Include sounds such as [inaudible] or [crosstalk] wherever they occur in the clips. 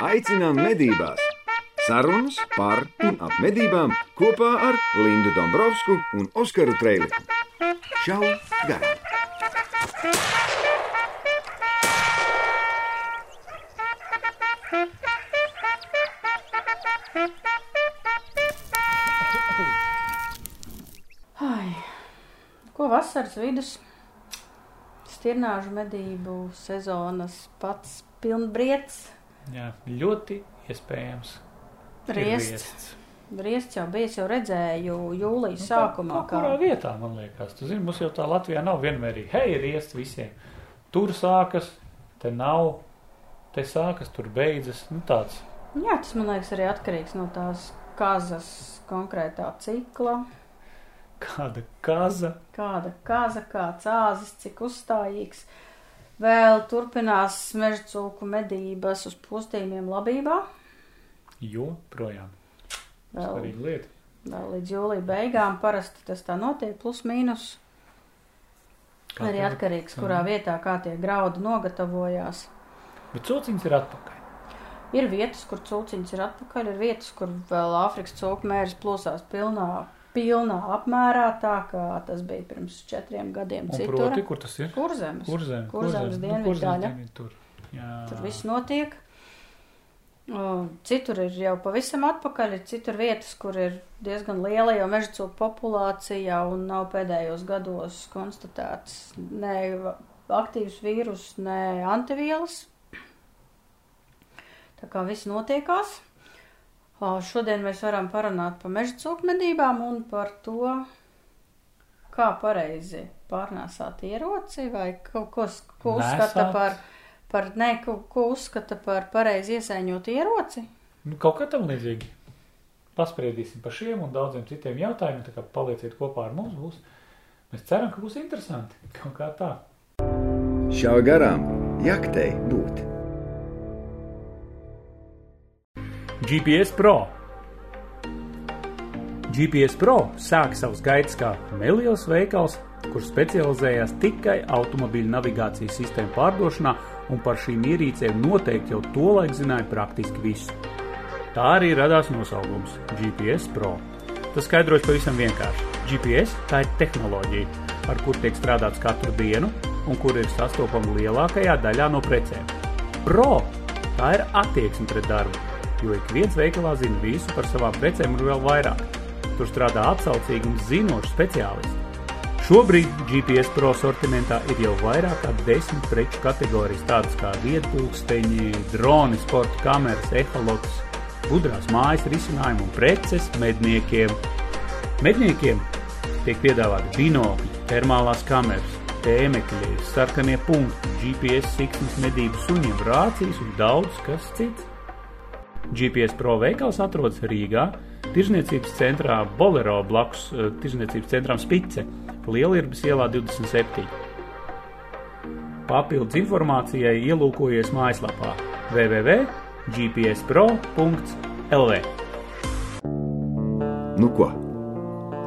aicinām medībās! Sarunas par un ap medībām kopā ar Lindu Dombrovskiju un Oskaru Trēliņu. Čau! Garām! Ai, ko vasaras vidus, stirnāžu medību sezonas pats pilnbriets, Jā, ļoti iespējams. riests. Riests jau bija, es jau redzēju jūlijas sākumā, Nu, kā, kurā vietā, man liekas, tu zini, mums jau tā Latvijā nav vienmērīgi, hei, riest visiem. Tur sākas, te nav, te sākas, tur beidzas, nu tāds. Jā, tas man liekas arī atkarīgs no tās kazas konkrētā cikla. Kāda kaza, Kāda kaza, kāds āzis, cik uzstājīgs. Vēl turpinās meža cūku medības uz postījumiem labībā. jo projām. Vēl, Svarīga lieta. vēl līdz jūlija beigām parasti tas tā notiek, plus mīnus. Kā Arī tev- atkarīgs, kurā vietā kā tie graudi nogatavojās. Bet cūciņas ir atpakaļ. Ir vietas, kur cūciņas ir atpakaļ, ir vietas, kur vēl Āfrikas cūku mērs plosās pilnā, pilnā apmērā, tā kā tas bija pirms četriem gadiem Un citur. proti, kur tas ir? Kurzemes. Kurzem, Kurzemes dienvidu daļa. Tur. Jā. Tur viss notiek. Citur ir jau pavisam atpakaļ, ir citur vietas, kur ir diezgan liela jau meža cūku populācija un nav pēdējos gados konstatēts ne aktīvs vīrus, ne antivielas. Tā kā viss notiekās. O, Šodien mēs varam parunāt par meža cūku medībām un par to, kā pareizi pārnēsāt ieroci vai ko, ko, ko uzskata Nēsāt? par, par ne, ko, ko uzskata par pareizi iesaiņot ieroci. Nu, kaut kā tam līdzīgi. Paspriedīsim par šiem un daudziem citiem jautājumiem, tā kā palieciet kopā ar mums. Būs. Mēs ceram, ka būs interesanti. Kaut kā tā. Šā garām jaktei būt! GPS Pro. GPS Pro sāk savus gaitas kā neliels veikals, kurš specializējās tikai automobīļu navigācijas sistēmu pārdošanā, un par šīm ierīcēm noteikti jau tolaik zināja praktiski visu. Tā arī radās nosaukums GPS Pro. Tas skaidrojas pavisam vienkārši. GPS tā ir tehnoloģija, ar kuru tiek strādāts katru dienu un kur ir sastopama lielākajā daļā no precēm. Pro tā ir attieksme pret darbu, jo ik viens veikalā zina visu par savām precēm un vēl vairāk. Tur strādā atsaucīgi un zinoši speciālisti. Šobrīd GPS Pro sortimentā ir jau vairāk kā desmit preču kategorijas, tādas kā vietpulksteņi, droni, sporta kameras, eholots, gudrās mājas risinājumi un preces medniekiem. Medniekiem tiek piedāvāti binokļi, termālās kameras, tēmekļi, sarkanie punkti, GPS siksnas medību suņiem, rācijas un daudz kas cits. GPS Pro veikals atrodas Rīgā, Tirzniecības centrā Bolero blakus eh, Tirzniecības centram Spice, Lielirbas ielā 27. Papildus informācijai ielūkojies mājaslapā www.gpspro.lv. Nu ko?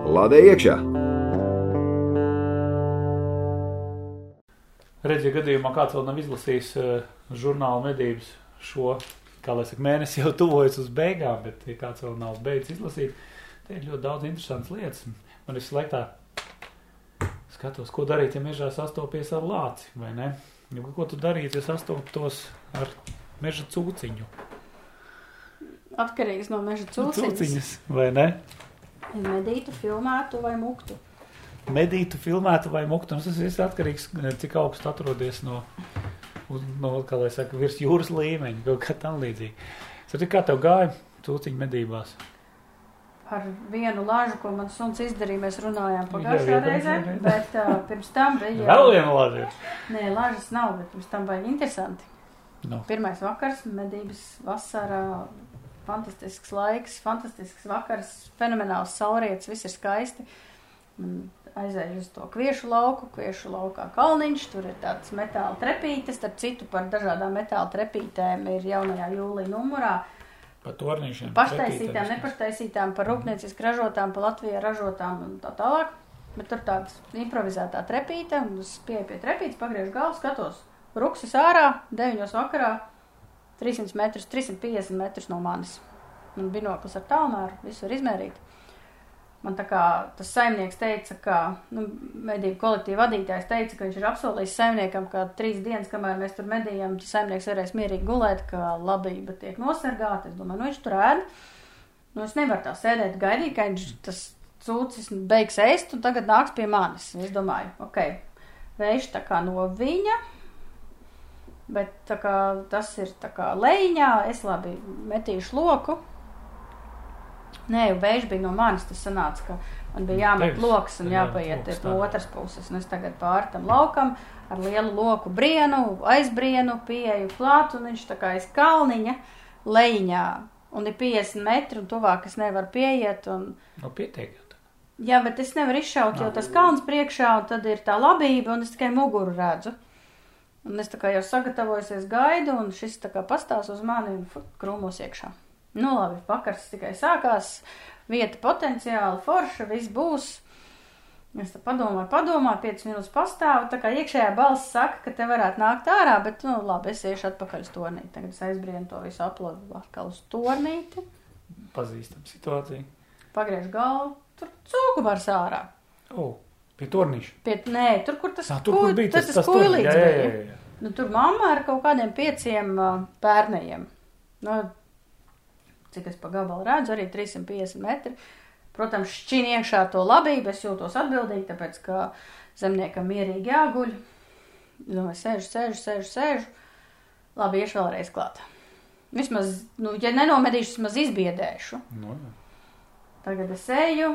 Lādē iekšā! Redziet, gadījumā kāds vēl nav izlasījis uh, žurnāla medības šo, kā lai saka, mēnesi jau tuvojas uz beigām, bet ja kāds vēl nav beidzis izlasīt, te ir ļoti daudz interesantas lietas. Man ir slēgtā skatos, ko darīt, ja mežā sastopies ar lāci, vai ne? Jo, ko tu darītu, ja sastoptos ar meža cūciņu? Atkarīgs no meža cūciņas. Cūciņas, vai ne? Medītu, filmētu vai muktu. Medītu, filmētu vai muktu. Un Tas viss atkarīgs, cik augstu atrodies no, uz- no kā lai saka, virs jūras līmeņa, kaut kā tam līdzīgi. Tad kā tev gāja cūciņu medībās? Ar vienu lāžu, ko man suns izdarīja, mēs runājām Jā, pagājušajā jā, reizē, bet uh, pirms tam bija. Vēl viena lāde. Nē, lāžas nav, bet pirms tam bija interesanti. No. Pirmais vakars, medības vasarā, fantastisks laiks, fantastisks vakars, fenomenāls saulrietis, viss ir skaisti. Man aizēju uz to kviešu lauku, kviešu laukā kalniņš, tur ir tāds metāla trepītes, starp citu par dažādām metāla trepītēm ir jaunajā jūlija numurā. Pa tornīšiem. Paštaisītām, nepaštaisītām, par rūpnieciski ražotām, par Latvijā ražotām un tā tālāk. Bet tur tāds improvizētā trepīte, un es pieeju pie trepītes, pagriežu galvu, skatos, ruksis ārā, deviņos vakarā, 300 metrus, 350 metrus no manis. Man binoklis ar tālmēru, visu var izmērīt. Man tā kā tas saimnieks teica, ka, nu, medību kolektīva vadītājs teica, ka viņš ir apsolījis saimniekam, ka trīs dienas, kamēr mēs tur medījam, saimnieks varēs mierīgi gulēt, ka labība tiek nosargāta. Es domāju, nu viņš tur ēd. Nu, es nevaru tā sēdēt, gaidīt, ka viņš tas cūcis beigs ēst un tagad nāks pie manis. Es domāju, ok, vējš tā kā no viņa, bet kā tas ir tā kā leņķā, es labi metīšu loku. Nē, jau vējš bija no manis. Tas sanāca, ka man bija jāmet Tevis. lokus un Jā, jāpaiet loks no otras puses. Un es tagad pāri tam laukam ar lielu loku brienu, aizbrienu, pieeju klāt, un viņš tā kā aiz kalniņa leņķā. Un ir 50 metri, un tuvāk es nevaru pieiet. Un, Nu, pietiek. Jā, bet es nevaru izšaut, jo tas kalns priekšā, un tad ir tā labība, un es tikai muguru redzu. Un es tā kā jau sagatavojusies gaidu, un šis tā kā pastāv uz mani un krūmos iekšā. Nu, labi, vakars tikai sākās, vieta potenciāli forša, viss būs. Es tā padomāju, padomāju, 5 minūtes pastāvu, tā kā iekšējā balss saka, ka te varētu nākt ārā, bet, nu, labi, es iešu atpakaļ uz tornīti. Tagad es aizbrienu to visu aplodu atkal uz tornīti, Pazīstam situāciju. pagriežu galvu, tur cūku var sārā. O, pie tornīša. Pie, nē, tur, kur tas, Tā, tur, kur bija tas, tas, tas kuilīts jā, jā, bija. jā, jā. Nu, tur mamma ar kaut kādiem pieciem uh, bērniem. Nu, cik es pa gabalu redzu, arī 350 metri. Protams, šķin iekšā to labību, es jūtos atbildīgi, tāpēc, ka zemniekam mierīgi jāguļ. Es Domāju, sēžu, sēžu, sēžu, sēžu. Labi, iešu vēlreiz klāt. Vismaz, nu, ja nenomedīšu, vismaz izbiedēšu. Nu, jā. Tagad es eju,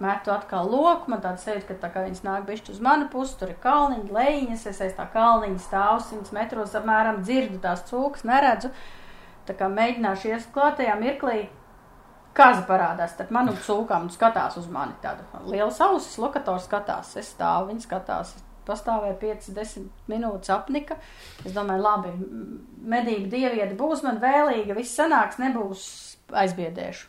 metu atkal loku. Man tāds sajūta, ka tā kā viņas nāk bišķi uz manu pusi, tur ir kalniņa, leņķis. Es aiz tā kalniņa stāvu 100 metros apmēram, dzirdu tās cūkas, neredzu. Tā kā mēģināšu ies klātajā mirklī. Kaza parādās starp manu cūkām un skatās uz mani. Tāda liela ausis, lokators skatās. Es stāvu, viņa skatās. Pastāvēja 5-10 minūtes apnika. Es domāju, labi, medību dieviete būs man vēlīga, viss sanāks, nebūs aizbiedēšu.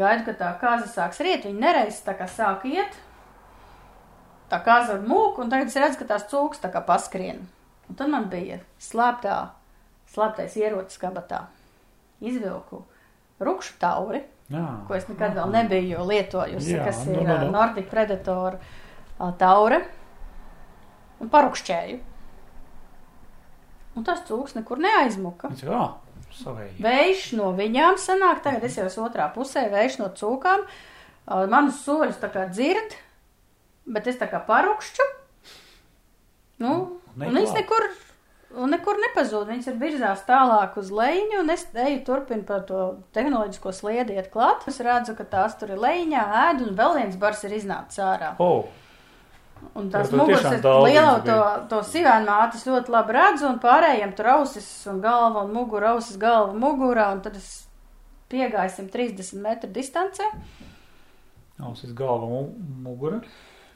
Gaidu, ka tā kāza sāks riet, viņa nereiz tā kā sāk iet. Tā kāza ar mūku, un tagad es redzu, ka tās cūks tā kā paskrien. Un tad man bija slēptā, slēptais ierocis kabatā. Izvilku rupšu tauri, Jā. ko es nekad vēl nebiju lietojusi, Jā, kas nu, ir nu, ā, nu. Nordic Predator taure. Un parukšķēju. Un tas cūks nekur neaizmuka. Jā, savēji. Vējš no viņām sanāk, tagad es jau esmu otrā pusē, vējš no cūkām. Manus soļus tā kā dzird, bet es tā kā parukšķu. Nu, Un un neklāt. nekur, un nekur nepazūd. Viņas ir virzās tālāk uz leņu, un es eju turpin par to tehnoloģisko sliedi iet klāt. Es redzu, ka tās tur ir leņā, ēd, un vēl viens bars ir iznācis ārā. O, Un tās muguras ir liela, to, to sīvēnu mātes ļoti labi redzu, un pārējiem tur ausis un galva un mugura, ausis galva mugurā, un tad es piegāju 130 metru distancē. ausis galva mugura.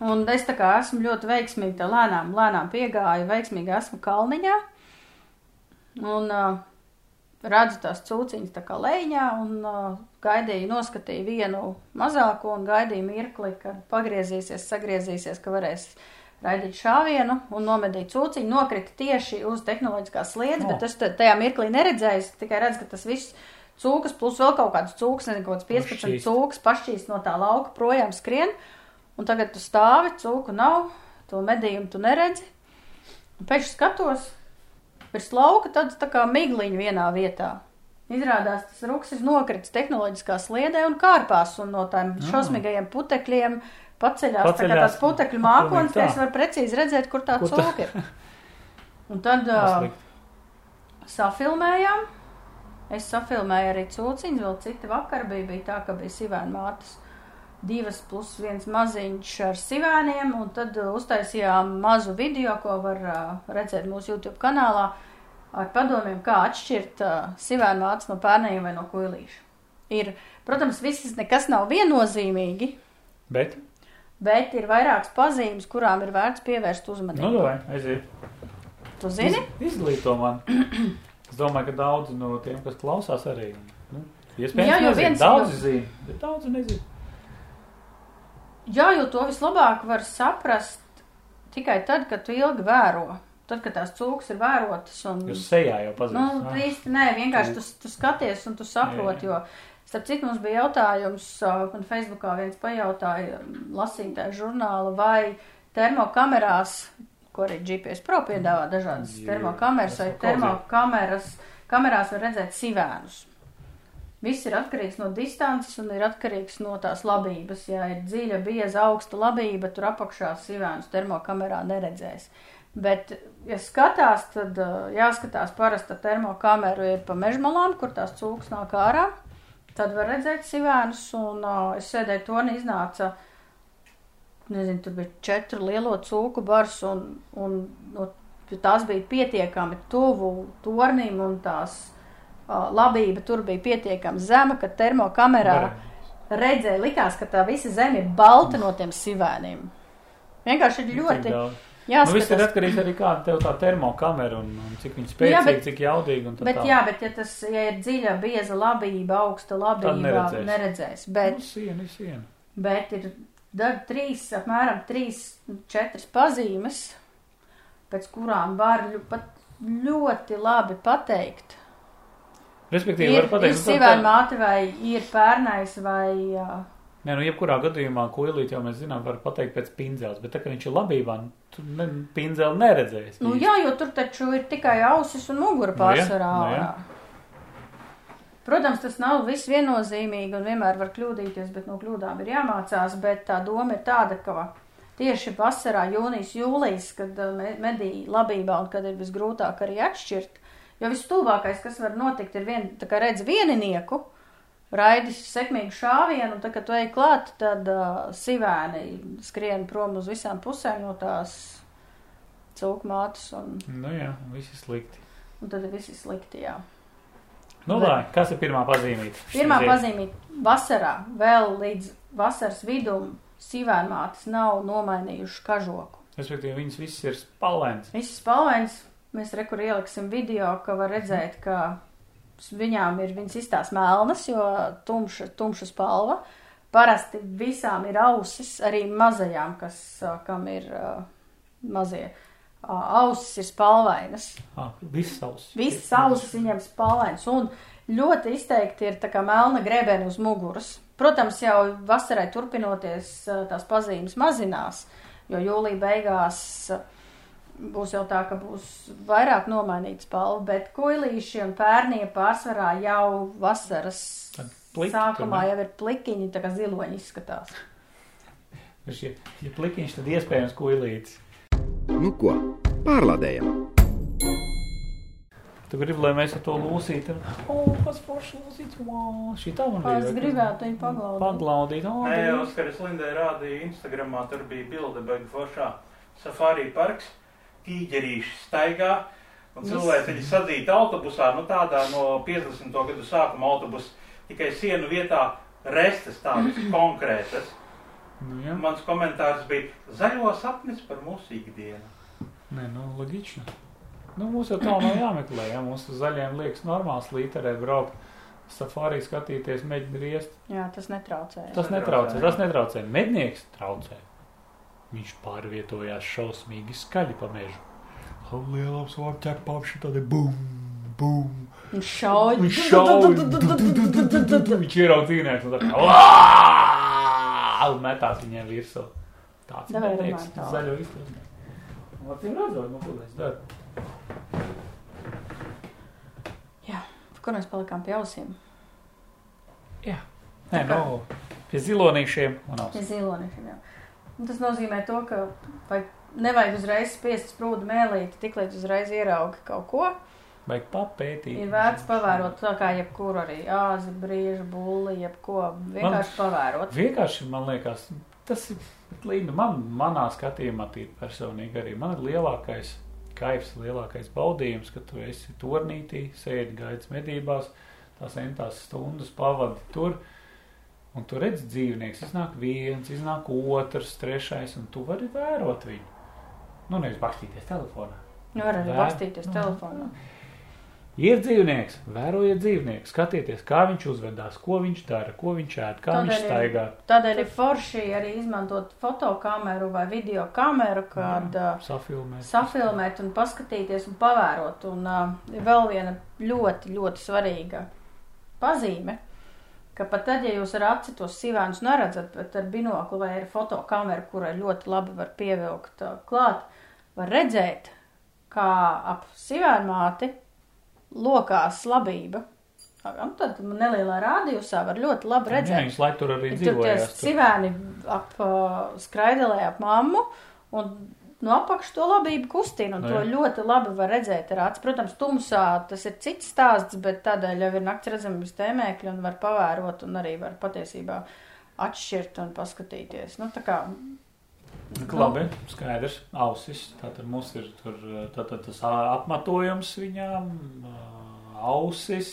Un es tā kā esmu ļoti veiksmīgi, tā lēnām, lēnām piegāju, veiksmīgi esmu kalniņā. Un uh, redzu tās cūciņas tā kā leņā, un uh, gaidīju, noskatīju vienu mazāko, un gaidīju mirkli, kad pagriezīsies, sagriezīsies, ka varēs raidīt šāvienu un nomedīt cūciņu. Nokrita tieši uz tehnoloģiskās sliedes, O. bet es tajā mirklī neredzēju, tikai redzu, ka tas viss cūkas, plus vēl kaut kāds cūks, nezinu, kaut kāds 15 Pašķīst. cūkas pašķīs no tā lauka projām skrien. Un tagad tu stāvi, cūku nav, to medījumu tu neredzi. Un tam skatos, virs lauka tāds tā kā migliņš vienā vietā. Izrādās, tas rūks ir nokritis tehnoloģiskā sliedē un kārpās, un no tām Jā. šausmīgajiem putekļiem paceļās, tā kā Paceļās. tās putekļu mākonis, tā. tas var precīzi redzēt, kur tā Kur cūka ir. [laughs] Un tad uh, safilmējām. Es safilmēju arī cūciņus, vēl citi vakar bija, bija tā, ka bija sivēna mātes divas plus viens maziņš ar sivēniem, un tad uh, uztaisījām mazu video, ko var uh, redzēt mūsu YouTube kanālā, ar padomiem, kā atšķirt uh, sivēna mātes no pērnējiem vai no kuilīša. Ir, protams, viss nekas nav viennozīmīgi, Bet, bet ir vairākas pazīmes, kurām ir vērts pievērst nu, uzmanību. vai, aiziet. tu zini? Iz, izglīto man. [clears throat] Es domāju, ka daudzi no tiem, kas klausās arī. Nu, iespējams, Jā, jo viens- daudzi zina, bet daudzi nezina. Jā, jo to vislabāk var saprast tikai tad, kad tu ilgi vēro. tad, kad tās cūkas ir vērotas un. Jūs sejā jau Nu, pazīstat. ah. īsti nē, vienkārši tu, tu skaties un tu saproti, jo, starp citu, mums bija jautājums, man Facebookā viens pajautāja lasītāju žurnālu, vai termokamerās, ko arī GPS Pro piedāvā dažādas termokameras, vai termokameras, kamerās var redzēt sivēnus. Viss ir atkarīgs no distances un ir atkarīgs no tās labības. Ja ir dziļa, bieza, augsta labība, tur apakšā sivēnus termokamerā neredzēs. Bet, ja skatās, tad uh, jāskatās parasta termokameru ir pa mežmalām, kur tās cūkas nāk ārā. Tad var redzēt sivēnus, un uh, es sēdēju tonī, iznāca, nezinu, tur bija četru lielo cūku bars, un, un no, tās bija pietiekami tuvu tornim, un tās labība tur bija pietiekami zema, ka termokamerā redzēja, likās, ka tā visa zeme ir balta no tiem sivēniem. Vienkārši ir ļoti Nu, viss ir atkarīgs arī kāda tev tā termokamera un, un cik viņa Jā, spēcīga, bet- cik jaudīga. tā Bet, tālāk. jā, bet ja tas ja ir dziļa, bieza labība, augsta labība, neredzēs. neredzēs. Nu, Bet, siena ir siena. bet ir dar, trīs, apmēram trīs, četras pazīmes, pēc kurām var pat ļoti labi pateikt. Respektīvi, Ir, var pateikt, ir nu, sivēna māte vai ir pērnais vai. jā. Nē, nu, jebkurā gadījumā, ko ilīt jau mēs zinām, var pateikt pēc pindzēles, bet tā, ka viņš ir labībā, nu, tu ne, pindzēli neredzēs. Nu, jā, jo tur taču ir tikai ausis un mugura Nu, jā, pārsvarā. nu, jā. ārā. Protams, tas nav viss viennozīmīgi un vienmēr var kļūdīties, bet no kļūdām ir jāmācās. Bet tā doma ir tāda, ka tieši vasarā, jūnijas, jūlijas, kad uh, me- medī labībā un kad ir visgrūtāk arī atšķirt, jo vistuvākais, kas var notikt, ir vien, tā kā redz vieninieku, raidis sekmīgu šāvienu, un tad, kad tu ej klāt, tad uh, sivēni skrien prom uz visām pusēm no tās cūku mātes, un, Nu, jā, viss ir slikti. un tad viss ir slikti, jā. Nu, Bet- lai, kas ir pirmā pazīmīta? Pirmā pazīmīta vasarā, vēl līdz vasaras vidum, sīvēnmātes nav nomainījuši kažoku. Respektīvi, viņas viss ir spalēns. Viss spalvains, mēs rekur ieliksim video, ka var redzēt, ka viņām ir viņas izstās melnas, jo tumša, tumša spalva. Parasti visām ir ausis, arī mazajām, kas, kam ir uh, mazie. Uh, ausis ir spalvainas. Ah, viss savs. Visas ausis viņam spalvains un ļoti izteikti ir tā kā melna grēbēna uz muguras. Protams, jau vasarai turpinoties tās pazīmes mazinās, jo jūlija beigās ā, būs jau tā, ka būs vairāk nomainīta spalva, bet koilīši un pērnie pārsvarā jau vasaras pliki sākumā jau ir plikiņi, tā kā ziloņi izskatās. Ir, ja plikiņš, tad iespējams kuilīts. Nu ko, pārlādējam! Tu gribi, lai mēs ar to lūsītu? O, kas forši lūsīts? Wow, šī tā man Kā es gribētu viņu paglaudīt. Paglaudīt. O, Nē. Oskaris Lindē rādīja Instagramā, tur bija bilde beigu foršā. Safari parks, tīģerīši staigā, un cilvēki viņi sadzīti autobusā, nu tādā no 50. gadu sākuma autobusa, tikai sienu vietā restes tādas [clears throat] konkrētas. Nu, jā. Mans komentārs bija zaļo sapnis par mūsu ikdienu. Nē, nu, loģiski. Nu, mums jau tā nav [clears throat] jāmeklē, ja mums uz zaļiem liekas normāls līterē braukt. Safari skatīties, mēģināt riest. Jā, tas netraucē. Tas netraucē, tas netraucē. Mednieks traucē. Viņš pārvietojās šausmīgi skaļi pa mežu. Lielāps var ķepām šī tāda bum, bum. Viņš šauj. Viņš šauj. Viņš ieraudzīja un tā kā metās viņiem virsū. Tāds runājam tālāk. zaļo izpildē. Acīm redzot, nu, ko es daru. Jā, kur mēs palikām pie ausīm? Jā. Nē, nu, pie zilonīšiem un Pie ausīm. zilonīšiem, jā. Un tas nozīmē to, ka vai nevajag uzreiz spiest sprūdu mēlīti, tik līdz uzreiz ieraugi kaut ko. Vajag papētīt. Ir vērts pavērot tā kā jebkuru arī āzi, briežu, bulli, jebko. Vienkārši pavērot. Vienkārši man liekas, tas ir līdzi man, manā skatījumā, tīri personīgi arī. Man ir lielākais kaifs, lielākais baudījums, ka tu esi turnītī, sēdi gaidas medībās, tās entās stundas pavadi tur. Un tu redzi dzīvnieks, iznāk viens, iznāk otrs, trešais, un tu vari vērot viņu. Nu, nevis bakstīties telefonā. Nu, var arī Vēr- bakstīties nu, telefonā. Ir dzīvnieks, vērojiet dzīvnieku, skatieties, kā viņš uzvedās, ko viņš dara, ko viņš ēd, kā Tādēļ viņš ir- staigā. Tādēļ ir forši arī izmantot fotokameru vai video kameru, kad uh, Safilmēt. safilmēt un paskatīties un pavērot. Un uh, ir vēl viena ļoti, ļoti svarīga pazīme, ka pat tad, ja jūs ar aci tos sīvēnus neredzat, bet ar binoklu vai ar fotokameru, kurai ļoti labi var pievilkt uh, klāt, var redzēt, kā ap sīvēnmāti lokās labība. Un tad nelielā rādījusā var ļoti labi Jā, redzēt. laikam tur arī Tur tie dzīvojās. tur. sivēni ap uh, skraidelē ap mammu un no apakšas to labību kustina, un Nu, to ļoti labi var redzēt ar acu. Protams, tumsā tas ir cits stāsts, bet tādēļ jau ir nakts redzams tēmēkļi un var pavērot un arī var patiesībā atšķirt un paskatīties. Nu, tā kā Nu, Labi, skaidrs. Ausis. Tātad mums ir tur tātad tas apmetojums viņām, ā, ausis,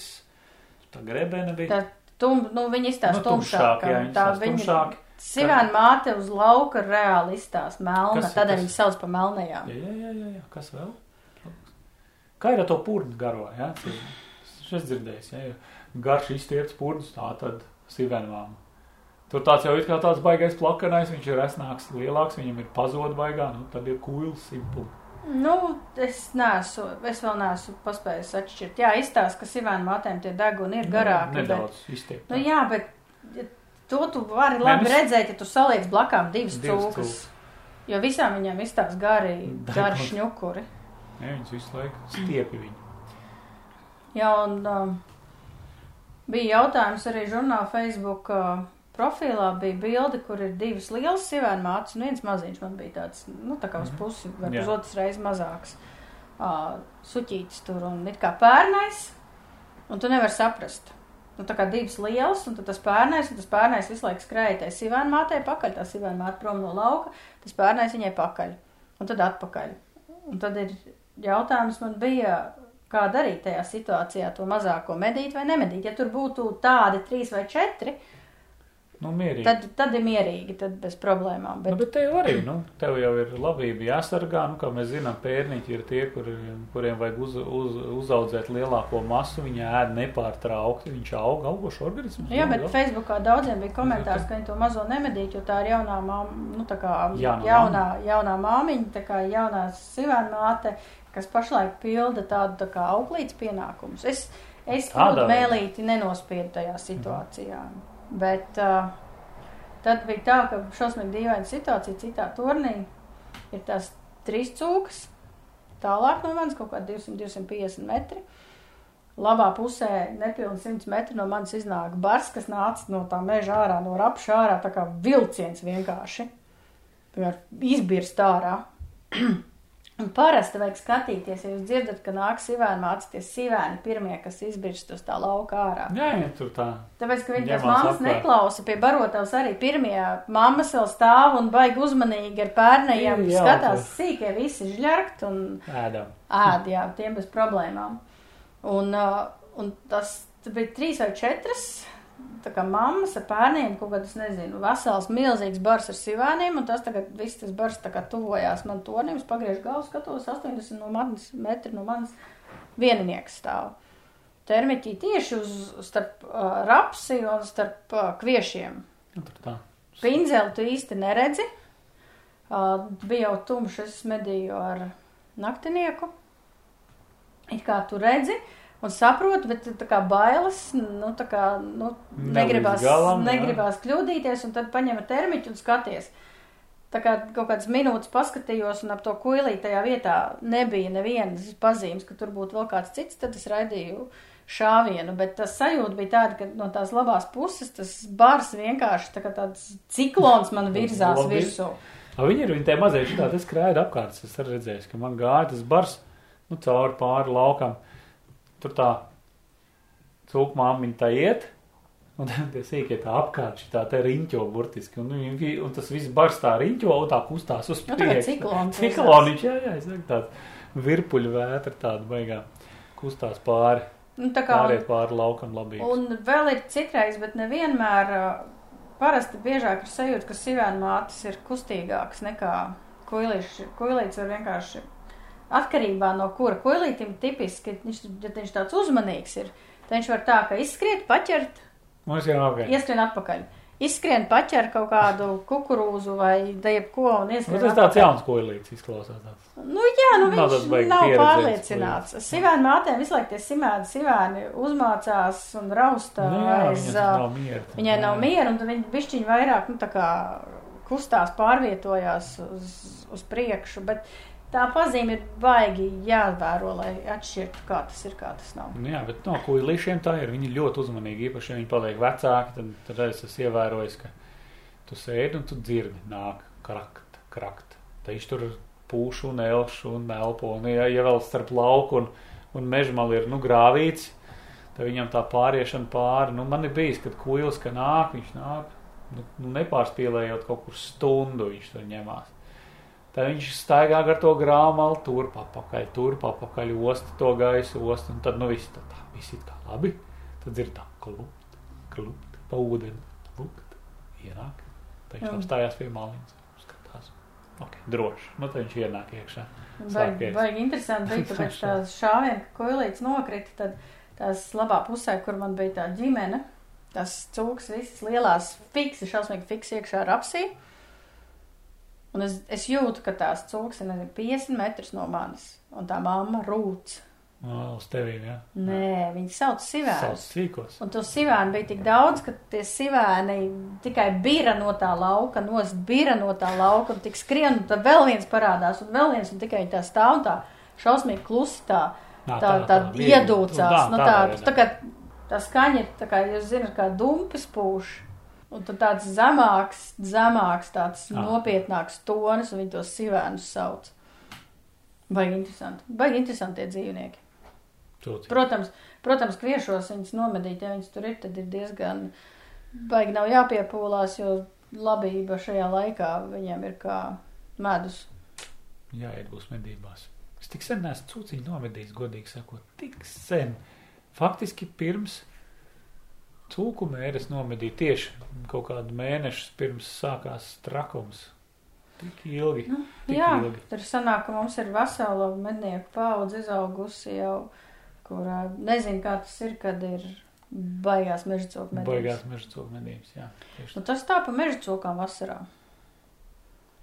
tā grebena bija. tā tum, nu, viņi izstāsta Nu, tumšāk. tumšāk, jā, viņi tā izstāsta tumšāk. Sivēna māte uz lauka reāli izstāsta melna, Kas- tādēļ kas- viņi sauc par melnajām. Jā, jā, jā, jā, jā. Kas vēl? Kā ir ar to purnu garo? Ja? Es esmu dzirdējis, ja? garš izstiepts purns, tā tad sivenvām. Tur tāds jau ir kā tāds baigais plakanais, viņš ir resnāks, lielāks, viņam ir pazod baigā, nu tad ir kuils, simpli. Nu, es neesmu, es vēl neesmu paspējis atšķirt. Jā, izstāsta, ka sivēna matēm tie deguni ir garāki. Bet, Nedaudz izstiept. nu, jā, bet to tu vari Nē, labi nu, redzēt, ja tu saliec blakām divas cūkas. Jo visām viņām izstāsta gari, Deguni. gari šņukuri. Ja, viņas visu laiku stiepi viņu. Jā, un um, bija jautājums arī žurnāla Facebook uh, profilā. Bija bilde, kur ir divas lielas sivēna mātes un viens maziņš. Man bija tāds, nu, tā kā uz Mhm. pusi vai Jā. uz otras reizes mazāks. Uh, suķītis tur un it kā pērnais, un tu nevari saprast. Nu, tā kā divas lielas, un tas pērnais, un tas pērnais visu laiku skrēja tai sivēna mātei pakaļ, tā sivēna māte prom no lauka, tas pērnais viņai pakaļ, un tad atpakaļ. Un tad ir jautājums man bija, kā darīt tajā situācijā to mazāko medīt vai nemedīt. Ja tur būtu tādi trīs vai četri, Nu, mierīgi. tad, tad ir mierīgi, tad bez problēmām. Bet, nu, bet tev arī, nu, tev jau ir labība jāsargā, nu, kā mēs zinām, pērniķi ir tie, kuri, kuriem vajag uz, uz, uzaudzēt lielāko masu, viņi ēd nepārtraukti, viņš aug, augošs organisms. jā, nu, bet Facebookā daudziem bija komentārs, ka viņi to mazo nemedīt, jo tā ir jaunā māma, nu, tā kā Jaunā jaunā, jaunā māmiņa, tā kā jaunā sivēna māte, kas pašlaik pilda tādu tā kā auklītes pienākumus. Es, es veidā. mēlīti nenospiedu tajā situācijā. Bet uh, tad bija tā, ka šausmīgi dīvaina situācija citā turnī ir tās trīs cūkas, tālāk no manis kaut kā 200-250 metri. Labā pusē, nepilnīgi 100 metri no manis iznāk bars, kas nāca no tā meža ārā, no rapša ārā, tā kā vilciens vienkārši. Piemēram, izbirst ārā. [clears throat] Un parasti vajag skatīties, ja jūs dzirdat, ka nāk sivēni mācīties sivēni pirmie, kas izbirst uz tā lauka ārā. Jā, jā, tur tā. Tāpēc, ka viņi tās mammas apkārt. neklausa pie barotavas arī pirmie. Mammas vēl stāv un baigi uzmanīgi ar pērnējiem skatās tas- sīkie visi žļarkt un Ēdam. ēd, jā, tiem bez problēmām. Un, uh, un tas tas bija trīs vai četras. Tā kā mammas ar bērniem kaut kādas, nezinu, vesels, milzīgs bars ar sivēniem, un tas tagad viss tas bars tā kā tuvojās man tonim, es pagriežu galvu, skatos 80 no manis, metri no manis vieninieks stāv. Termiķī tieši uz, starp uh, rapsi un starp uh, kviešiem. Nu, tur tā. Pinzeli tu īsti neredzi. Uh, bija jau tumšs, es medīju ar naktinieku. It kā tu redzi un saproti, bet tā kā bailes, nu, tā kā, nu, negribās, galam, jā. negribās kļūdīties, un tad paņem termiķu un skaties. Tā kā kaut kādas minūtes paskatījos, un ap to kuilī tajā vietā nebija nevienas pazīmes, ka tur būtu vēl kāds cits, tad es raidīju šāvienu, bet tas sajūta bija tāda, ka no tās labās puses tas bars vienkārši tā kā tāds ciklons man [laughs] virzās virsū. Viņi ir, viņi tie mazie šitā, tas skrēja apkārt, es arī redzēju, ka man gāja tas bars, nu, cauri pāri laukam. Tur tā cūku māmiņa tā iet, un [laughs] tie sīkie tā apkārt, šitā te riņķo burtiski, un, viņi, un tas viss bars tā riņķo, un tā kustās uz Nu, tā priekšu. ciklons [laughs] Cikloniņš, jā, jā, es saku tāds virpuļu vētra tāda baigā kustās pāri, Nu, tā kā, pāriet pāri laukam labīgi. un vēl ir citreiz, bet nevienmēr, parasti biežāk ir sajūta, ka sivēna mātes ir kustīgākas nekā kuilīši. Kuilīts var vienkārši atkarībā no kura koilītim tipiski, viņš, ja viņš tāds uzmanīgs ir, tad viņš var tā, ka izskriet, paķert, ieskrien atpakaļ. Izskrien, paķer kaut kādu kukurūzu vai jebko un Nu, ieskrien. tas tāds atpakaļ. jauns koilīts izklausās. Tāds. Nu, jā, nu Nav viņš nav pieredzēts pārliecināts. Sivēna mātēm visu laiku tie simēni, sivēni uzmācās un rausta Nu, jā, aiz. nav miera. Viņai nav miera, un viņa bišķiņi vairāk, nu, tā kā kustās, pārvietojās uz, uz priekšu, bet tā pazīme ir baigi jāvēro, lai atšķirtu, kā tas ir, kā tas nav. Nu, jā, bet no kuģīšiem tā ir. Viņi ļoti uzmanīgi, īpaši, ja viņi paliek vecāki, tad, tad es esmu ievērojis, ka tu sēdi un tu dzirdi, nāk krakt, krakt. Tā viņš tur pūš un elš un elpo. Un, ja, ja vēl starp lauku un, un mežmalu ir nu, grāvīts, tad viņam tā pāriešana pāri. Nu, man ir bijis, kad kuģis, ka nāk, viņš nāk, nu, nu, nepārspīlējot kaut kur stundu, viņš tur ņemās. Tad viņš staigā ar to grāmatu, tur papakaļ, tur papakaļ, osta to gaisu, osta, un tad nu viss tā, tā viss ir kā labi. Tad ir tā, klupt, klupt, pa ūdeni, lukt, ienāk. Tad viņš Jā. apstājās pie maliņas, skatās. Ok, droši. Nu, tad viņš ienāk iekšā. Baigi, baigi interesanti [laughs] bija, tāpēc tās šāvieni, ka koilīts nokrita, tad tās labā pusē, kur man bija tā ģimene, tās cūks visas lielās fiksi, šausmīgi fiksi iekšā rapsī. Un es, es jūtu, ka tās cūks ir, nezinu, 50 metrus no manis, un tā mamma rūc. No, uz tevīm, jā. Nē, viņi sauc sivēnus. Sīkos. Un to sivēnu bija tik daudz, ka tie sivēni tikai bira no tā lauka, nost bira no tā lauka, un tik skrien, un tad vēl viens parādās, un vēl viens, un tikai tā stāv un tā šausmīgi klusi tā, tā, tā, tā viegli. iedūcās. Nu, Nu, tā, tā, tādā tā, kā, tā skaņa ir, tā kā jūs zinat, kā dumpis pūš. Un tad tāds zemāks, zemāks, tāds Ah. nopietnāks tonis, un viņi tos sivēnus sauc. Baigi interesanti. Baigi interesanti tie dzīvnieki. Cūciņi. Protams, protams kviešos viņas nomedīt, ja viņas tur ir, tad ir diezgan baigi nav jāpiepūlās, jo labība šajā laikā viņiem ir kā medus. jāiet būs medībās. Es tik sen neesmu cūciņu nomedījis, godīgi sakot, tik sen. Faktiski pirms cūku mēnesis nomedīju tieši kaut kādu mēnešu pirms sākās trakums. Tik ilgi. Nu, Tik jā, ilgi. tur sanāk, ka mums ir vesela mednieku paudze izaugusi jau, kurā nezinu, kā tas ir, kad ir baigās meža cūku medības. Baigās meža cūku medības. Jā, tieši Nu, tas tā pa meža cūkām vasarā.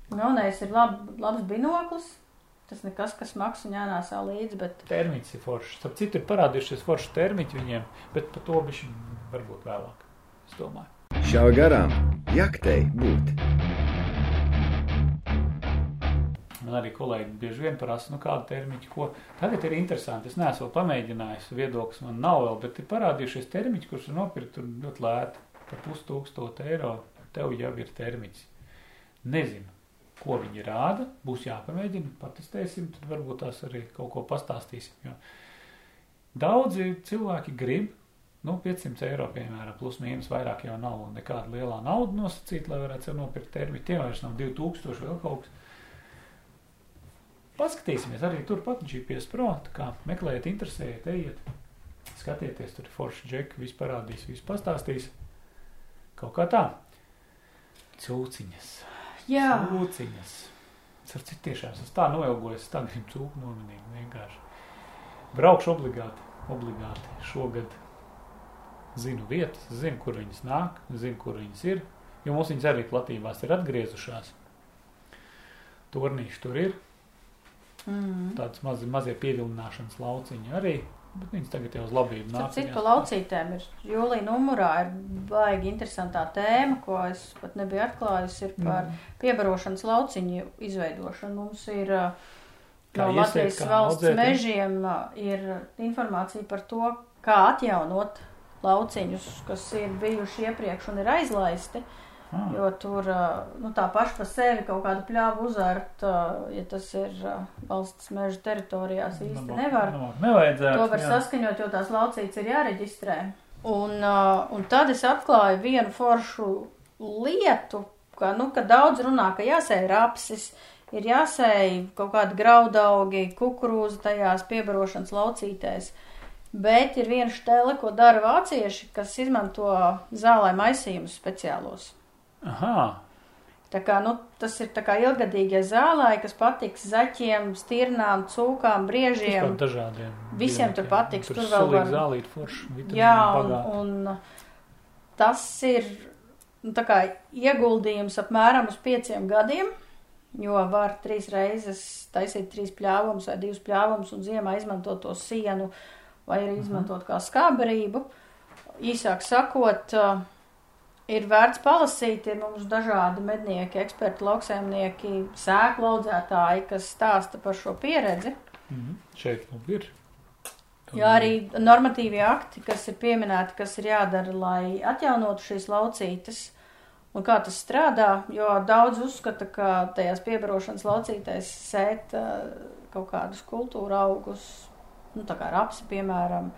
Galvenais ir lab, labs binoklis. Tas nekas, kas maks un jānāsā līdzi, bet Termiņš ir foršs. Starp citu, ir parādījušies forši termiņi viņiem, bet par to viņš varbūt vēlāk. Es domāju. Šā garām jaktei būt. Man arī kolēģi bieži vien prasa, nu, kādu termiņu, ko. Tagad ir interesanti. Es neesmu vēl pamēģinājis, viedoklis man nav vēl, bet ir parādījušies termiņi, kurus var nopirkt tur ļoti lēti. Par pustūkstotu eiro tev jau ir termiņš. Nezinu, ko viņi rāda. Būs jāpamēģina, patestēsim, tad varbūt tās arī kaut ko pastāstīsim. Jo daudzi cilvēki grib. Nu, 500 eiro, piemēram, plus mīnus vairāk jau nav nekāda liela nauda nosacīta, lai varētu sev nopirkt termiņu. Tie vairs nav 2000 vēl kaut kas. Paskatīsimies arī turpat GPS Pro. tā Kā meklējiet, interesējiet, ejiet, skatieties, tur ir forši džeki, viss parādīs, viss pastāstīs. Kaut kā tā. Cūciņas. Jā, Cūciņas. Es ar citu tiešām esmu tā noilgojis, es tā gribu cūku nominīt vienkārši. Braukšu obligāti, obligāti šogad. Zinu vietas, zinu, kur viņas nāk, zinu, kur viņas ir. Jo mums viņas arī platībās ir atgriezušās. Turnīši tur ir, mm. tāds maz, mazie pievilināšanas lauciņi arī, bet viņas tagad jau uz labību nāk. citu, pa laucītēm ir jūlija numurā ir baigi interesantā tēma, ko es pat nebiju atklājusi, ir par Mm. piebarošanas lauciņu izveidošanu. Mums ir uh, Kā no Latvijas valsts audzēt, mežiem uh, ir informācija par to, kā atjaunot lauciņus, kas ir bijuši iepriekš un ir aizlaisti. Ah, Jo tur uh, nu, tā paša par sevi kaut kādu pļāvu uzārt, uh, ja tas ir uh, valsts meža teritorijās, īsti labāk- nevar. labāk Nevajadzētu. To var jā. saskaņot, jo tās laucītes ir jāreģistrē. Un, un tad es atklāju vienu foršu lietu, ka, nu, ka daudz runā, ka jāsēj rapsis, ir jāsēj kaut kādi graudaugi, kukurūza tajās piebarošanas laucītēs. Bet ir viena štele, ko dara vācieši, kas izmanto zālē maisījumus speciālos. Aha, Tā kā, nu, tas ir tā kā ilgadīgie zālāji, kas patiks zaķiem, stirnām, cūkām, Vispār briežiem. dažādiem. Visiem tur patiks, Tur, tur vēl var- zālīt forši. Jā, un, bagāti. un tas ir nu, tā kā ieguldījums apmēram uz pieciem gadiem, jo var trīs reizes taisīt trīs pļāvumus vai divus pļāvumus un ziemā izmantot to sienu vai arī izmantot kā skāberību. Īsāk sakot, uh, ir vērts palasīt, ir mums dažādi mednieki, eksperti, lauksaimnieki, sēklu audzētāji, kas stāsta par šo pieredzi. Mhm. Šeit nu ir. Jā, arī normatīvie akti, kas ir pieminēti, kas ir jādara, lai atjaunotu šīs laucītes. Un kā tas strādā, jo daudz uzskata, ka tajās piebarošanas laucītēs sēt uh, kaut kādus kultūra augus, nu tā kā rapsi, piemēram,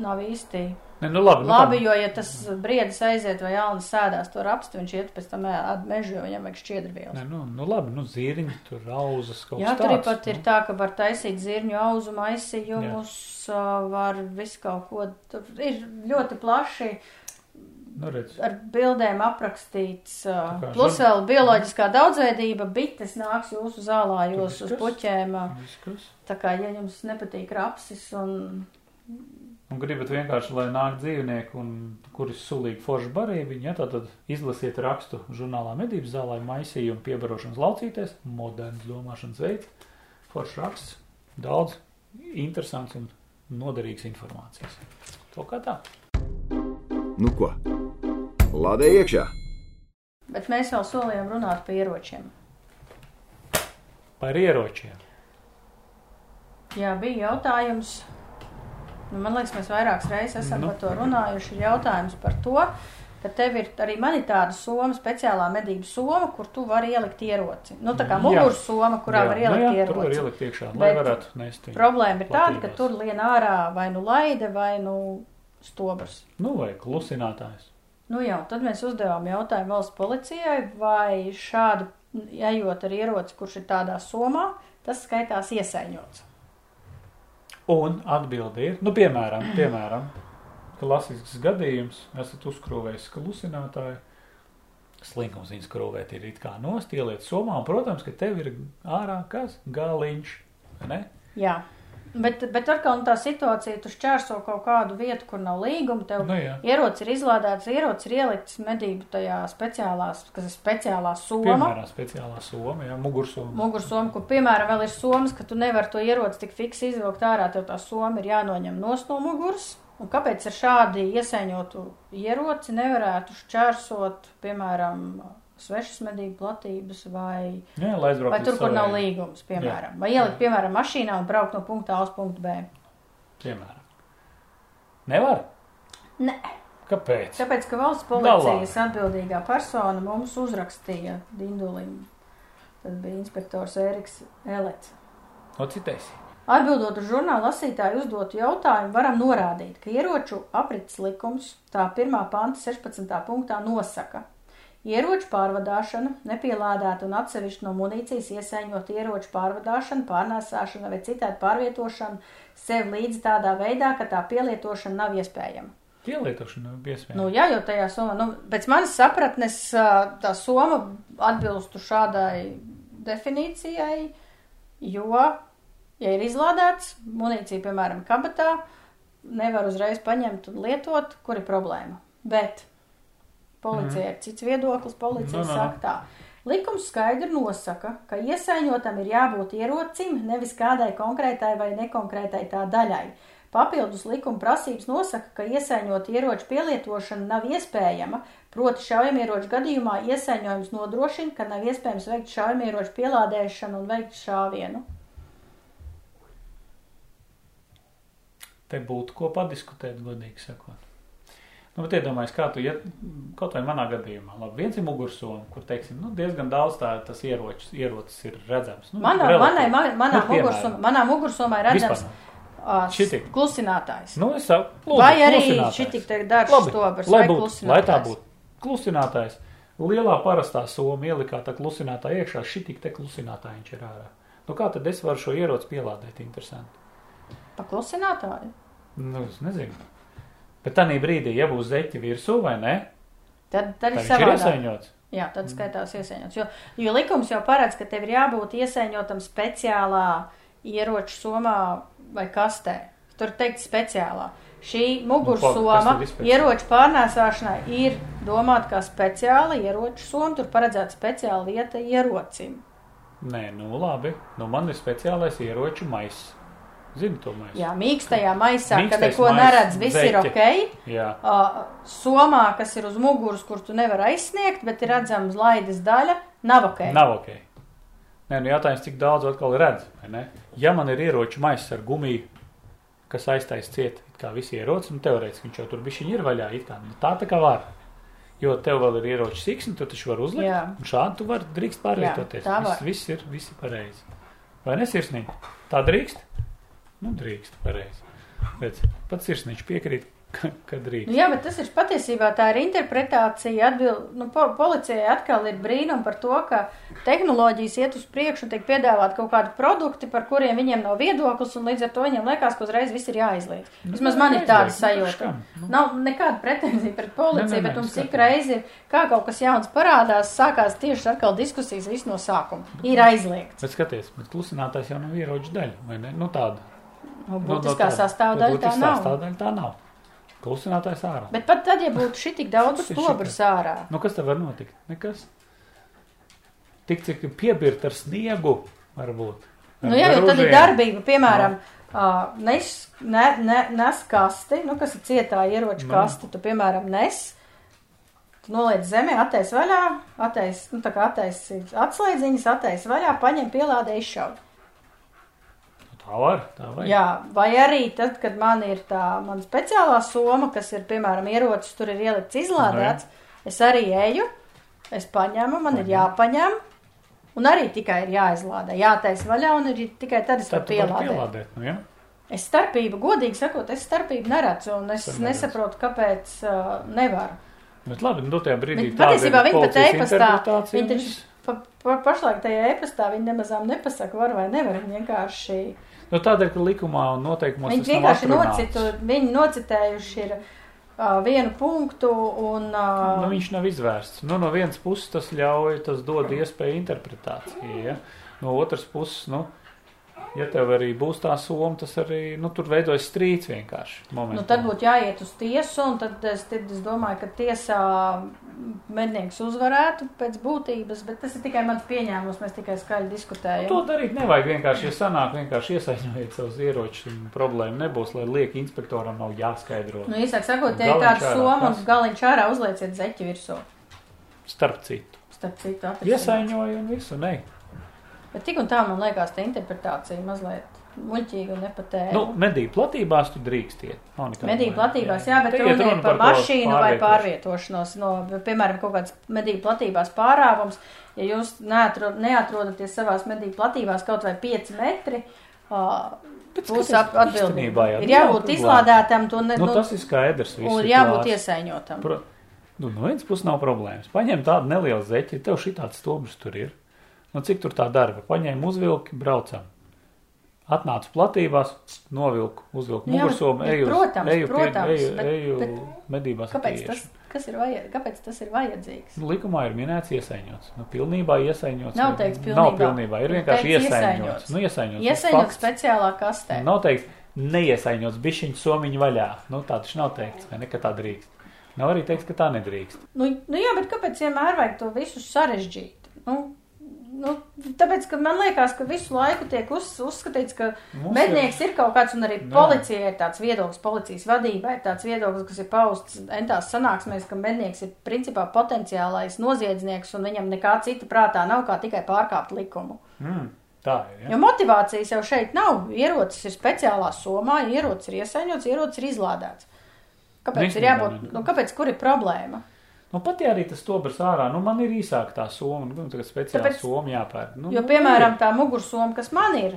nav īsti Ne, nu labi, nu labi, jo ja tas briedis aiziet vai jaunas sēdās to rapstu, viņš iet pēc tam ēd mežu, jo viņam vajag šķiedrvielas. Ne, nu, nu labi, nu zīriņi, tur auzas kaut Jā, kas tur tāds, pat ir nu. tā, ka var taisīt zirņu auzu maisījumus, var visu kaut ko. Tur ir ļoti plaši Nu, redz, ar bildēm aprakstīts. Plus vēl bioloģiskā daudzveidība, bites nāks jūsu zālājos Tur uz puķēm. Tā kā, ja jums nepatīk rapsis un. Un gribat vienkārši, lai nāk dzīvnieki, un kuri sulīgi forši barībiņi, ja, tad izlasiet rakstu žurnālā medības zālē maisījumu piebarošanas laucīties, moderns domāšanas veids, foršs raksts, daudz interesants un noderīgs informācijas. To kā tā. Nu ko? Lādē iekšā! Bet mēs vēl solījām runāt par ieročiem. Par ieročiem. Jā, bija jautājums. Nu, man liekas, mēs vairākas reizes esam Nu. par to runājuši. Ir jautājums par to, ka tev ir arī man ir tāda soma, speciālā medību soma, kur tu vari ielikt ieroci. Nu, tā kā muguras soma, kurā Jā, var nu ielikt jā, Tur var ieroci. ielikt iekšā, lai varētu nest. Problēma ir tāda, ka tur lien ārā vai nu laide, vai nu stobrs. Nu, vai klusinātājs. Nu jā, tad mēs uzdevām jautājumu valsts policijai, vai šādi ejot ar ieroci, kurš ir tādā somā, tas skaitās iesaiņots. Un atbildi ir, nu, piemēram, piemēram klasisks gadījums, esat uzkrūvējis klusinātāju, slinkums viņas krūvēt ir it kā nost, ieliet somā, un, protams, ka tev ir ārā kas? Galiņš, ne? Jā. Bet, bet atkal nu, tā situācija, tu šķērso kaut kādu vietu, kur nav līguma, tev Nu, jā. ierocis ir izlādēts, ierocis ir ielikts medību tajā speciālās, kas ir speciālā soma. Piemēram, speciālā soma, jā, mugursoma. Mugursoma, kur piemēram vēl ir somas, ka tu nevari to ieroci tik fiksi izvilkt ārā, tev tā soma ir jānoņem nost no muguras. Un kāpēc ar šādi iesaiņotu ieroci nevarētu šķērsot, piemēram, svešas medību platības vai, Jā, vai tur, kur nav savējiem. līgums, piemēram. Vai ielikt, piemēram, mašīnā un braukt no punkta A uz punktu B. Piemēram. Nevar? Nē. Kāpēc? Tāpēc, ka valsts policijas atbildīgā persona mums uzrakstīja Dindulim. Tas bija inspektors Ēriks Elets. No citēs. Atbildot uz žurnāla lasītāju uzdotu jautājumu, varam norādīt, ka ieroču aprits likums tā 1. panta 16. punktā nosaka, ieroču pārvadāšana, nepielādēta un atsevišķi no munīcijas iesaiņot ieroču pārvadāšana, pārnēsāšana vai citādi pārvietošana sev līdzi tādā veidā, ka tā pielietošana nav iespējama. Pielietošana nav iespējama. Nu, jā, jo tajā somā, nu, pēc manas sapratnes, tā soma atbilstu šādai definīcijai, jo, ja ir izlādēts munīcija, piemēram, kabatā, nevar uzreiz paņemt un lietot, kur ir problēma. Bet policija ir cits viedoklis, policija Nu, nu, nu. saka tā. Likums skaidri nosaka, ka iesaņotam ir jābūt ierocim, nevis kādai konkrētai vai nekonkrētai tā daļai. Papildus likuma prasības nosaka, ka iesaņot ieroču pielietošana nav iespējama, proti šaujamieroču gadījumā iesaņojums nodrošina, ka nav iespējams veikt šaujamieroču pielādēšanu un veikt šāvienu. Te būtu ko padiskutēt, godīgi sakot. Nu, bet iedomājieties, kā tu, ja kaut vai manā gadījumā, labi, viens ir mugursoma, kur, teiksim, nu, diezgan daudz tā, tas ieročis, ierocis ir redzams. Nu, Manā, manai, manai, manā, Nu, mugursomā, manā mugursomā ir redzams Šitik. klusinātājs. Nu, es saku, lūdzu, Vai arī šitik te Labi, stobrs lai, vai būtu, lai tā būtu klusinātājs. Lielā parastā soma ielikā tā klusinātā iekšā, šitik te klusinātā viņš ir ārā. Nu, kā tad es varu šo ieroci pielādēt? Interesanti. Pa klusinātāju. Nu, es nezinu. Bet tā brīdī, ja būs zeķi virsū vai ne, Tad, tad ir savādāk. iesaņots. Jā, tad skaitās iesaiņots. Jo, jo likums jau paredz, ka tev ir jābūt iesaiņotam speciālā ieroču somā vai kastē. Tur teikt speciālā. Šī Nu, mugursoma speciāla? ieroču pārnēsāšanai ir domāta kā speciāla ieroču soma. Tur paredzēta speciāla vieta ierocim. Nē, nu labi. Nu, man ir speciālais ieroču maiss. Zini to maisu? Jā, mīkstajā maisā, ka neko maiss, neredz, viss ir zeķe. ok. Jā. Uh, somā, kas ir uz muguras, kur tu nevari aizsniegt, bet ir redzams laidas daļa, nav ok. Nav ok. Nē, nu jautājums, cik daudz atkal redz, vai ne? Ja man ir ieroču maiss ar gumiju, kas aiztais ciet, it kā visi ieroci, nu teorētiski viņš jau tur bišķiņ ir vaļā, it kā, nu tā tā kā var. Jo tev vēl ir ieroči siksni, tu taču vari uzlikt, Jā. un šādi tu vari drīkst pārvietoties. Jā, tā var. viss, viss ir, viss ir pareizi. Vai ne sirsnīgi? Tā drīkst? Nu, drīkst, pareizi. Bet pats sirsnīgs piekrīt, [laughs] ka, ka drīkst. Nu, jā, bet tas ir patiesībā tā ir interpretācija. Atbild, nu, po, policijai atkal ir brīnum par to, ka tehnoloģijas iet uz priekšu un tiek piedāvāt kaut kādi produkti, par kuriem viņiem nav viedoklis, un līdz ar to viņiem liekas, ka uzreiz viss ir jāizliedz. Vismaz man ir tāda nu, sajūta. Nu. Nav nekāda pretenzija pret policiju, Nē, nē, nē, bet mums ik reizi ir, kā kaut kas jauns parādās, sākās tieši atkal diskusijas visu no sākuma. Ir aizliegts. Bet skaties, bet klusinātājs jau nav ieroču daļa, vai ne? Nu tāda. Nu, Nu, Būtiskā tāda. sastāvdaļa Nu, tā nav. Sastāvdaļa tā nav. Klusinātājs ārā. Bet pat tad, ja būtu šī tik daudz stobras ārā, Nu, kas te var notikt? Nekas. Tik cik piebirt ar sniegu, varbūt. Ar Nu, jā, jo tad ir darbība, piemēram, uh, nes, ne, ne, nes kasti, nu, kas ir cietā ieroču Nu. kasti, tu, piemēram, nes, tu noliec zemē, attais vaļā, attais, nu, tā kā attaisi atslēdziņas, attais vaļā, paņem pielādē izšaut. Tā var, tā var. Jā, vai arī tad, kad man ir tā man speciālā soma, kas ir, piemēram, ierocis, tur ir ielikts izlādēts, es arī eju, es paņemu, man ir jāpaņem, un arī tikai ir jāizlādē, jātais vaļā, un ir tikai tad es tu vari pielādēt. Nu, jā. Es starpību, godīgi sakot, es starpību neredzu, un es neredzi. nesaprotu, kāpēc uh, nevaru. Bet labi, nu tajā brīdī Viņi, tāda patiesībā ir policijas e-pastā, interpretācija pa, pa, pašlaik tajā e-pastā viņi nemazām nepasaka, var vai nevar, viņi vienkārši, Nu, tādēļ, ka likumā un noteikumos viņi vienkārši nocitu, viņi nocitējuši ir uh, vienu punktu, un, uh, Nu, viņš nav izvērsts. Nu, no vienas puses tas ļauj, tas dod iespēju interpretācijai. Ja? No otras puses, nu, ja tev arī būs tā soma, tas arī nu, tur veidojas strīds vienkārši. Momentā. nu, tad būtu jāiet uz tiesu, un tad es, tad es domāju, ka tiesā mednieks uzvarētu pēc būtības, bet tas ir tikai mans pieņēmums, mēs tikai skaļi diskutējam. To darīt nevajag vienkārši, ja sanāk, vienkārši iesaņojiet savus ieročus un problēma nebūs, lai lieki inspektoram nav jāskaidro. Nu, īsāk sakot, ja ir ārā, soma un galiņš ārā uzlieciet zeķi virsū. Starp citu, Starp citu, atrisināt. iesaņoju un visu, ne. Bet tik un tā man liekas, tā interpretācija mazliet muļķīga un nepatēra. Nu, medību platībās tu drīkst iet. Vaina. platībās, jā, bet Te iet runa ir par to mašīnu vai pārvietošanos. No, piemēram, kaut kāds medību platībās pārāvums, ja jūs neatrod, neatrodaties savās medību platībās kaut vai 5 metri, uh, Bet būs atbildība. jau Ir nav jābūt problēma. izlādētam, to ne, Nu, nu, tas ir skaidrs. un jābūt klāsts. iesaņotam. Pro... Nu, no vienas puses nav problēmas. Paņem tādu nelielu zeķi, tev šī tāds stobrs tur ir. Nu, cik tur tā darba? Paņēmu uzvilki, braucam. Atnācu platībās, novilku, uzvilku bet- mugursomu, eju, protams, eju, protams, eju, bet- eju bet medībās. Kāpēc tas, kas ir vajad, kāpēc tas ir vajadzīgs? Nu, likumā ir minēts iesaņots. Nu, pilnībā iesaņots. Nav ir- teikts Nav pilnībā. pilnībā. Ir Ir vienkārši iesaņots. Nu, iesaņots. Iesaņot Fakts. speciālā kastē. Nav teikts, neiesaņots bišķiņu somiņu vaļā. Nu, tā taču nav teikts, vai ne, ka tā drīkst. Nav arī teikts, ka tā nedrīkst. Nu, nu jā, bet kāpēc vienmēr vajag to visu sarežģīt? Nu, nu, tāpēc, ka man liekas, ka visu laiku tiek uz, uzskatīts, ka Mums mednieks ir kaut kāds, un arī Jā. policija ir tāds viedoklis, policijas vadība ir tāds viedoklis, kas ir pausts entās sanāksmēs, ka mednieks ir principā potenciālais noziedznieks, un viņam nekā cita prātā nav kā tikai pārkāpt likumu. Mm, tā ir. Ja? Jo motivācijas jau šeit nav. Ierocis ir speciālā somā, ierocis ir iesaņots, ierocis ir izlādēts. Kāpēc ir Īstenībā jābūt? Nu, kāpēc, kur ir problēma? Nu, pat ja arī tas stobrs ārā, nu, man ir īsāka tā soma, nu, tagad speciāli Tāpēc- soma jāpērk. Nu, Jo, nu, piemēram, tā mugursoma, kas man ir,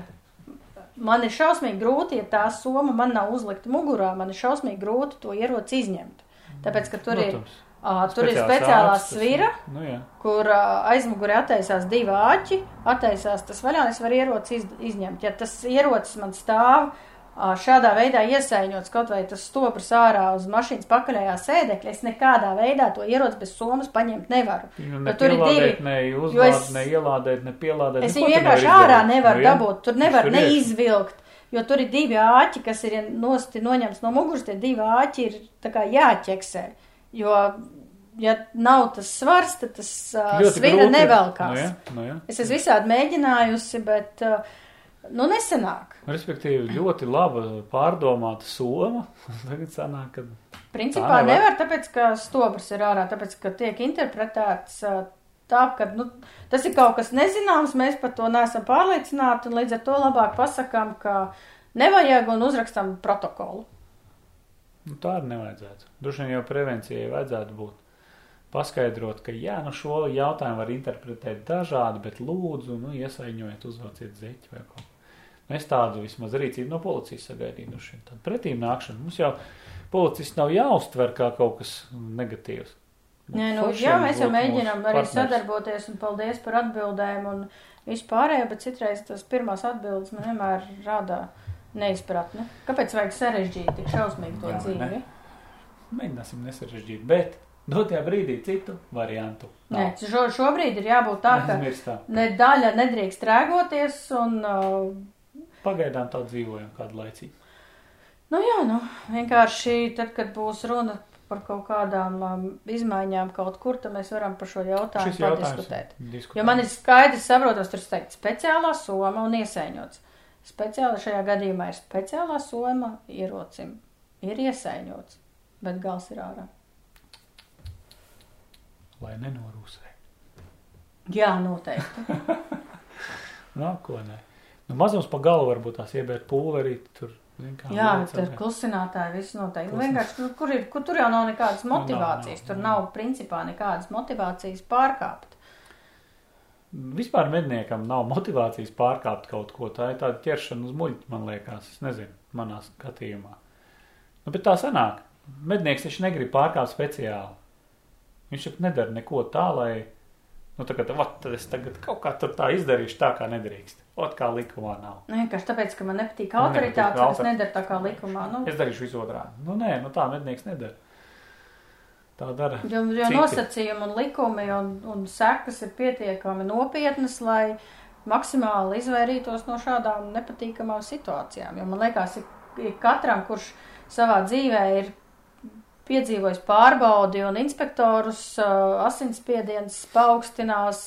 man ir šausmīgi grūti, ja tā soma man nav uzlikta mugurā, man ir šausmīgi grūti to ieroci izņemt. Tāpēc, ka tur ir, protams, ā, tur ir speciāls speciālā ārsts, svira, Nu, jā. kur ā, aizmugurē attaisās divi āķi, attaisās tas vaļā, es varu ieroci iz, izņemt. Ja tas ierocis man stāv šādā veidā iesaiņots kaut vai tas stoprs ārā uz mašīnas pakaļējā sēdekļa, es nekādā veidā to ieroci bez somas paņemt nevaru. Nu, ne tur ir divi. Ne uzlādēt, es- ne ielādēt, ne pielādēt. Es Neko viņu vienkārši ārā nevaru Nu, jā. dabūt, tur nevar Tur neizvilkt, jo tur ir divi āķi, kas ir nosti noņemts no muguras, tie divi āķi ir tā kā jāķeksē, jo, ja nav tas svars, tad tas uh, ir. nevelkās. Nu, jā, nu, jā. Es esmu visādi mēģinājusi, bet, uh, nu, nesenāk. Respektīvi, ļoti laba pārdomāta soma. [laughs] Tagad sanāk, ka Principā Tā nevar. nevar, tāpēc, ka stobrs ir ārā, tāpēc, ka tiek interpretēts tā, ka, nu, tas ir kaut kas nezināms, mēs par to neesam pārliecināti, un līdz ar to labāk pasakām, ka nevajag un uzrakstam protokolu. nu, tā arī nevajadzētu. Droši vien jau prevencijai vajadzētu būt. Paskaidrot, ka jā, nu šo jautājumu var interpretēt dažādi, bet lūdzu, nu, iesaiņojiet, uzvāciet zeķi vai kaut ko. Nu, Es tādu vismaz rīcību no policijas sagaidīju, nu, šim tādu pretīm nākšanu. Mums jau policists nav jāuztver kā kaut kas negatīvs. Nē, nu, forši jā, mēs jau mēģinām arī partners. sadarboties, un paldies par atbildēm un vispārējo, bet citreiz tas pirmās atbildes man vienmēr rādā neizpratni. Kāpēc vajag sarežģīt tik šausmīgi to Jā, dzīvi? ne? Mēģināsim nesarežģīt, bet dotajā brīdī citu variantu. Nē, šo, šobrīd ir jābūt tā, ka ne daļa nedrīkst rēgoties, un, uh, Pagaidām tā dzīvojam kādu laicīgu. nu jā, nu, vienkārši tad, kad būs runa par kaut kādām um, izmaiņām kaut kur, tad mēs varam par šo jautājumu padiskutēt. diskutējam. Jo man ir skaidrs, saprotams, tur teikt speciālā soma un iesaiņots. Speciāli šajā gadījumā ir speciālā soma ierocim. Ir iesaiņots, bet gals ir ārā. Lai nenorūsē. Jā, noteikti. [laughs] Nākotnē. Nu, mazums pa galu varbūt tās iebērt pulverī, tur. Jā, tur klusinātāji viss noteikti. Nu, Klusin- vienkārši, nu, kur, ir, kur tur jau nav nekādas nav, motivācijas. nav, Tur nav. nav principā nekādas motivācijas pārkāpt. Vispār medniekam nav motivācijas pārkāpt kaut ko. Tā ir tāda ķeršana uz muļķa, man liekas. Es nezinu, manā skatījumā. Nu, bet tā sanāk. Mednieks taču negrib pārkāpt speciāli. Viņš jau nedara neko tā, lai, nu, kā, vat, tad es tagad kaut kā tur tā izdarīšu tā, kā nedrīkst. Ot kā likumā nav. Nu, Vienkārši tāpēc, ka man nepatīk Man autoritāte, autor- nedaru tā kā likumā. Nu, Es darīšu visu otrādi. Nu, nē, nu tā mednieks nedara. Tā dara. Jo, jo Citi. nosacījumi un likumi un, un sekas ir pietiekami nopietnas, lai maksimāli izvairītos no šādām nepatīkamām situācijām. Jo man liekas, ik- ik katram, kurš savā dzīvē ir piedzīvojis pārbaudi un inspektorus, asinsspiediens paaugstinās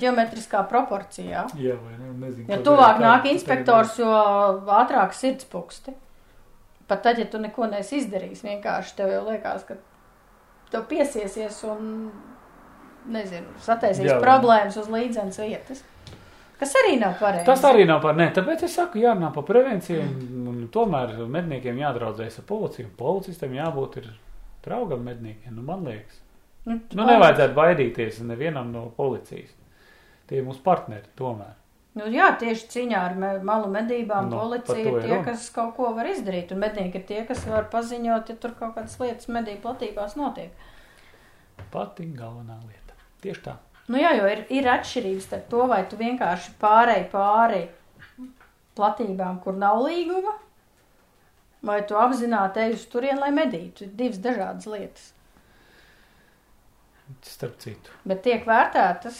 ģeometriskā proporcijā. Jā, vai ne? Nezinu. Jo tuvāk nāk inspektors, jo ātrāk sirds puksti. Pat tad, ja tu neko neesi izdarījis, vienkārši tev jau liekas, ka tev piesiesies un, nezinu, sataisīs Jā, problēmas uz līdzenas vietas. Kas arī nav pareizi. Tas arī nav par ne. Tāpēc es saku, jārunā par prevenciju. Un, un tomēr medniekiem jādraudzējas ar policiju. Policistam jābūt ir draugam medniekiem. Nu, man liekas. Nu, Nu, nevajadzētu baidīties nevienam no policijas. Tie ir mūsu partneri tomēr. Nu, jā, tieši cīņā ar malu medībām Nu, policija ir tie, runa. kas kaut ko var izdarīt. Un mednieki ir tie, kas var paziņot, ja tur kaut kādas lietas medību platībās notiek. Pati galvenā lieta. Tieši tā. Nu jā, jo ir, ir atšķirības starp to, vai tu vienkārši pārēji pāri platībām, kur nav līguma, vai tu apzināti ej uz turieni, lai medītu. Divas dažādas lietas, Starp citu. bet tiek vērtētas.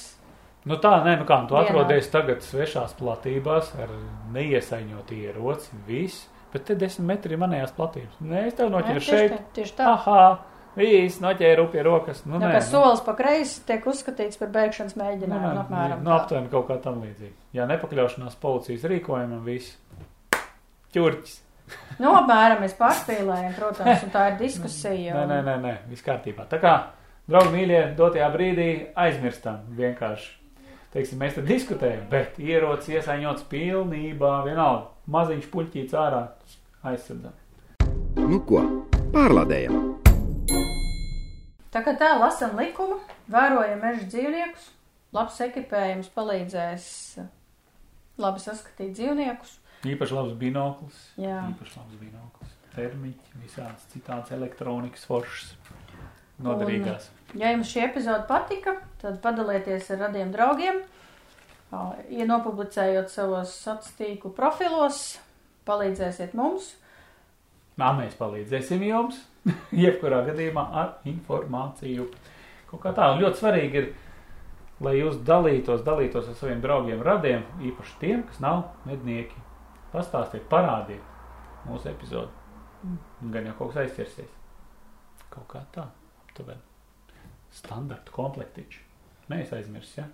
Nu tā, nē, nu kā, tu Vienādi. atrodies tagad svešās platībās ar neiesaņot ieroci, viss, bet te desmit metri manējās platības. Nē, es tev noķeru tieši šeit. tā, Tieši tā. Aha, viss noķēru pie rokas. Nu, Nu, nē, ka nu. solis pa kreisi tiek uzskatīts par beigšanas Nu, mēģinājumu. nē, apmēram nu, aptuveni kaut kā tam līdzīgi. Jā, nepakļaušanās policijas rīkojumam, viss. Ķurķis. Nu, apmēram mēs pārspīlējam, protams, un tā ir diskusija. Nē, un- nē, nē, nē, viss kārtībā. Tā kā, draugi mīļie, dotajā brīdī aizmirstam vienkārši. Teiksim, mēs te diskutējam, bet ierocis iesaņots pilnībā, vienalga, maziņš puļķīts ārā, aizsardzam. Nu ko, pārlādējam! Tā kā tā lasam likumu, vērojam meža dzīvniekus, labs ekipējums palīdzēs labi saskatīt dzīvniekus. Īpaši labs binoklis, Jā. īpaši labs binoklis, termiķi, visādas citādas elektronikas foršas, noderīgās. Ja jums šī epizode patika, tad padalieties ar radiem draugiem, ā, ja nopublicējot savos tīklu profilos, palīdzēsiet mums. Nā, mēs palīdzēsim jums, [laughs] jebkurā gadījumā ar informāciju. Kaut kā tā, un ļoti svarīgi ir, lai jūs dalītos, dalītos ar saviem draugiem, radiem, īpaši tiem, kas nav mednieki. Pastāstiet, parādiet mūsu epizodu. Gan jau kaut kas aizķersies. Kaut kā tā, aptuveni. Standarta komplektiņš. Mēs aizmirs, ja?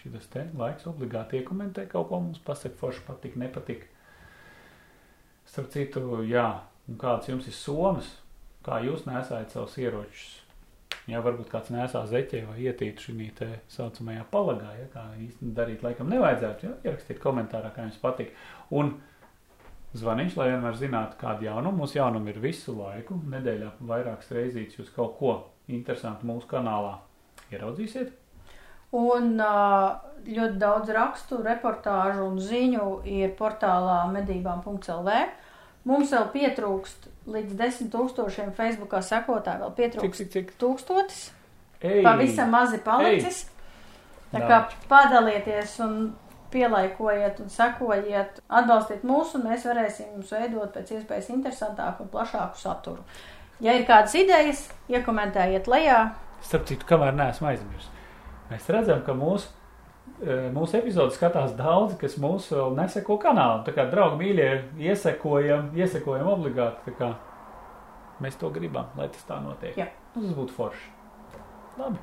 Šitas te laiks obligāti iekomentē kaut ko mums pasaka, forši patīk, nepatīk. Starp citu, jā, un kāds jums ir somas, kā jūs nesājat savus ieročus. Jā, varbūt kāds nesā zeķē vai ietītu šī te saucamajā palagā, ja kā īsti darīt laikam nevajadzētu, jā, ierakstiet komentārā, kā jums patīk. Un zvaniņš, lai vienmēr zinātu, kādu jaunumu. Mūsu jaunumu ir visu laiku, nedēļā vairākas reizītes jūs kaut ko interesantu mūsu kanālā ieraudzīsiet. Un ļoti daudz rakstu, reportāžu un ziņu ir portālā medībām.lv. Mums vēl pietrūkst līdz desmit tūkstošiem Facebookā sekotāju, vēl Cik, pietrūkst cik, cik? tūkstotis. Ei! Pavisam mazi palicis. Tā kā padalieties un pielaikojiet un sekojiet, atbalstiet mūs, un mēs varēsim jums veidot pēc iespējas interesantāku un plašāku saturu. Ja ir kādas idejas, iekomentējiet lejā. Starp citu, kamēr neesmu aizmirsis. Mēs redzam, ka mūsu, mūsu epizodu skatās daudzi, kas mūsu vēl neseko kanālam. Tā kā draugi mīļie, iesekojam, iesekojam obligāti. Tā kā mēs to gribam, lai tas tā notiek. Jā. Nu, tas būtu forši. Labi,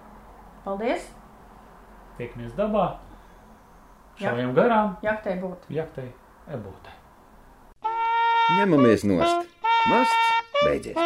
Paldies! tiekamies dabā. Šaujam garām, Jaktei būt! jaktei, ebūtai. Ņemamies nost. Masts beidzies.